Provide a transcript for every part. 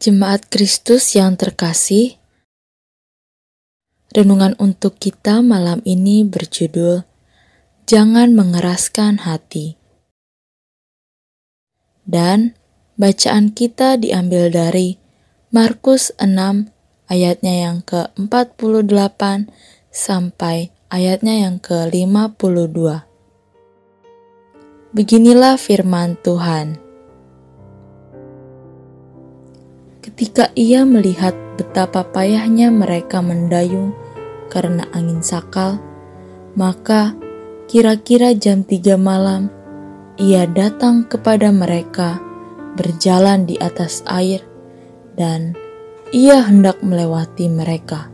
Jemaat Kristus yang terkasih, renungan untuk kita malam ini berjudul "Jangan Mengeraskan Hati", dan bacaan kita diambil dari Markus 6 ayatnya yang ke-48 sampai ayatnya yang ke-52. Beginilah firman Tuhan. Ketika ia melihat betapa payahnya mereka mendayung karena angin sakal, maka kira-kira jam tiga malam ia datang kepada mereka berjalan di atas air dan ia hendak melewati mereka.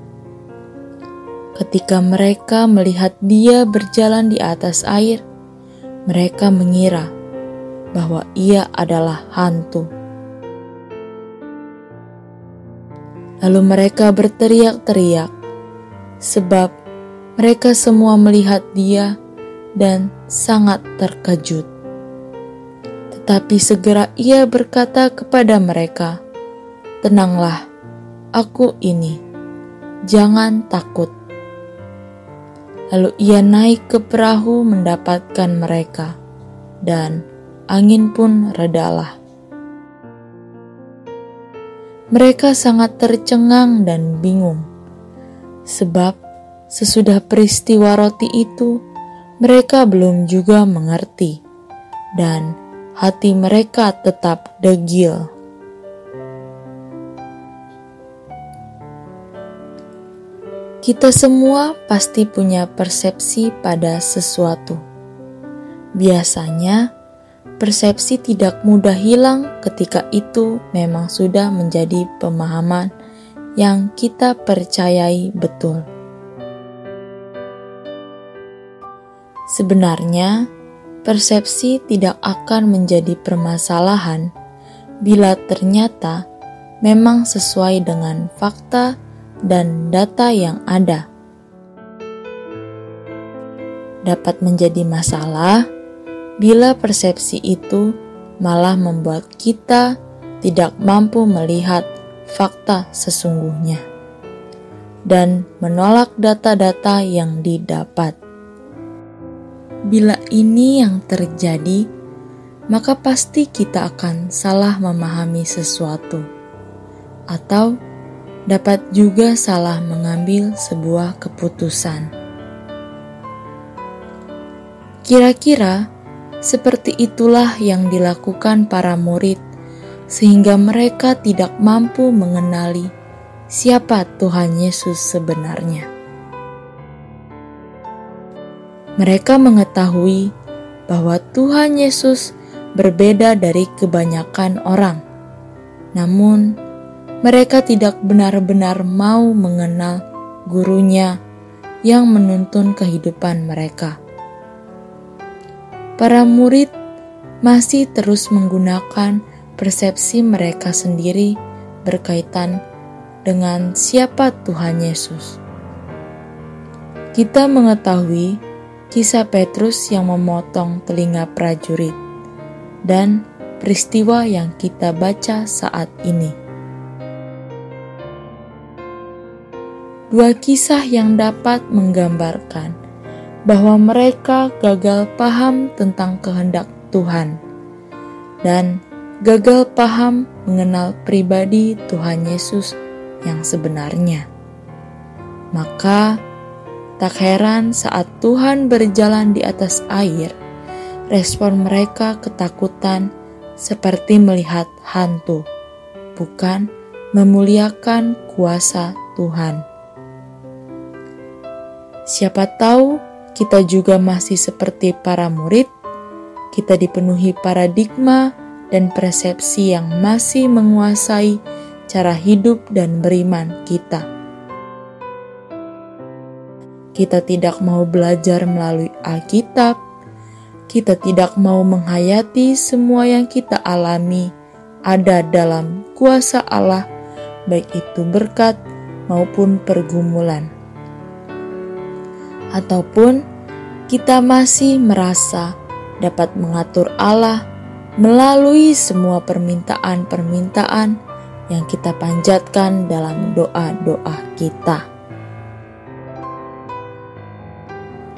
Ketika mereka melihat dia berjalan di atas air, mereka mengira bahwa ia adalah hantu. Lalu mereka berteriak-teriak, sebab mereka semua melihat dia dan sangat terkejut. Tetapi segera ia berkata kepada mereka, "Tenanglah, aku ini, jangan takut." Lalu ia naik ke perahu mendapatkan mereka, dan angin pun redalah. Mereka sangat tercengang dan bingung, sebab sesudah peristiwa roti itu, mereka belum juga mengerti, dan hati mereka tetap degil. Kita semua pasti punya persepsi pada sesuatu. Biasanya, persepsi tidak mudah hilang ketika itu memang sudah menjadi pemahaman yang kita percayai betul. Sebenarnya, persepsi tidak akan menjadi permasalahan bila ternyata memang sesuai dengan fakta dan data yang ada. Dapat menjadi masalah bila persepsi itu malah membuat kita tidak mampu melihat fakta sesungguhnya dan menolak data-data yang didapat. Bila ini yang terjadi, maka pasti kita akan salah memahami sesuatu, atau dapat juga salah mengambil sebuah keputusan. Kira-kira seperti itulah yang dilakukan para murid, sehingga mereka tidak mampu mengenali siapa Tuhan Yesus sebenarnya. Mereka mengetahui bahwa Tuhan Yesus berbeda dari kebanyakan orang, namun mereka tidak benar-benar mau mengenal gurunya yang menuntun kehidupan mereka para murid masih terus menggunakan persepsi mereka sendiri berkaitan dengan siapa Tuhan Yesus. Kita mengetahui kisah Petrus yang memotong telinga prajurit dan peristiwa yang kita baca saat ini. Dua kisah yang dapat menggambarkan bahwa mereka gagal paham tentang kehendak Tuhan dan gagal paham mengenal pribadi Tuhan Yesus yang sebenarnya. Maka, tak heran saat Tuhan berjalan di atas air, respon mereka ketakutan seperti melihat hantu, bukan memuliakan kuasa Tuhan. Siapa tahu kita juga masih seperti para murid, kita dipenuhi paradigma dan persepsi yang masih menguasai cara hidup dan beriman kita. Kita tidak mau belajar melalui Alkitab, kita tidak mau menghayati semua yang kita alami ada dalam kuasa Allah, baik itu berkat maupun pergumulan ataupun kita masih merasa dapat mengatur Allah melalui semua permintaan-permintaan yang kita panjatkan dalam doa-doa kita.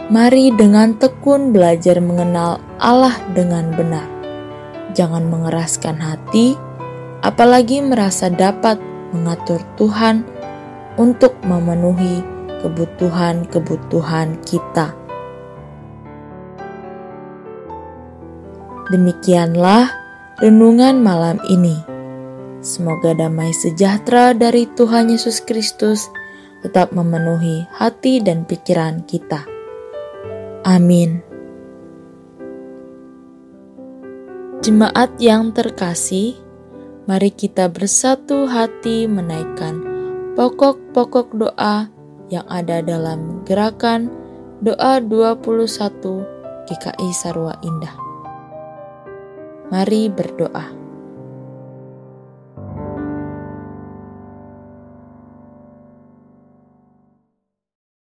Mari dengan tekun belajar mengenal Allah dengan benar. Jangan mengeraskan hati, apalagi merasa dapat mengatur Tuhan untuk memenuhi kebutuhan-kebutuhan kita. Demikianlah renungan malam ini. Semoga damai sejahtera dari Tuhan Yesus Kristus tetap memenuhi hati dan pikiran kita. Amin. Jemaat yang terkasih, mari kita bersatu hati menaikkan pokok-pokok doa yang ada dalam gerakan doa 21 GKI Sarwa Indah. Mari berdoa.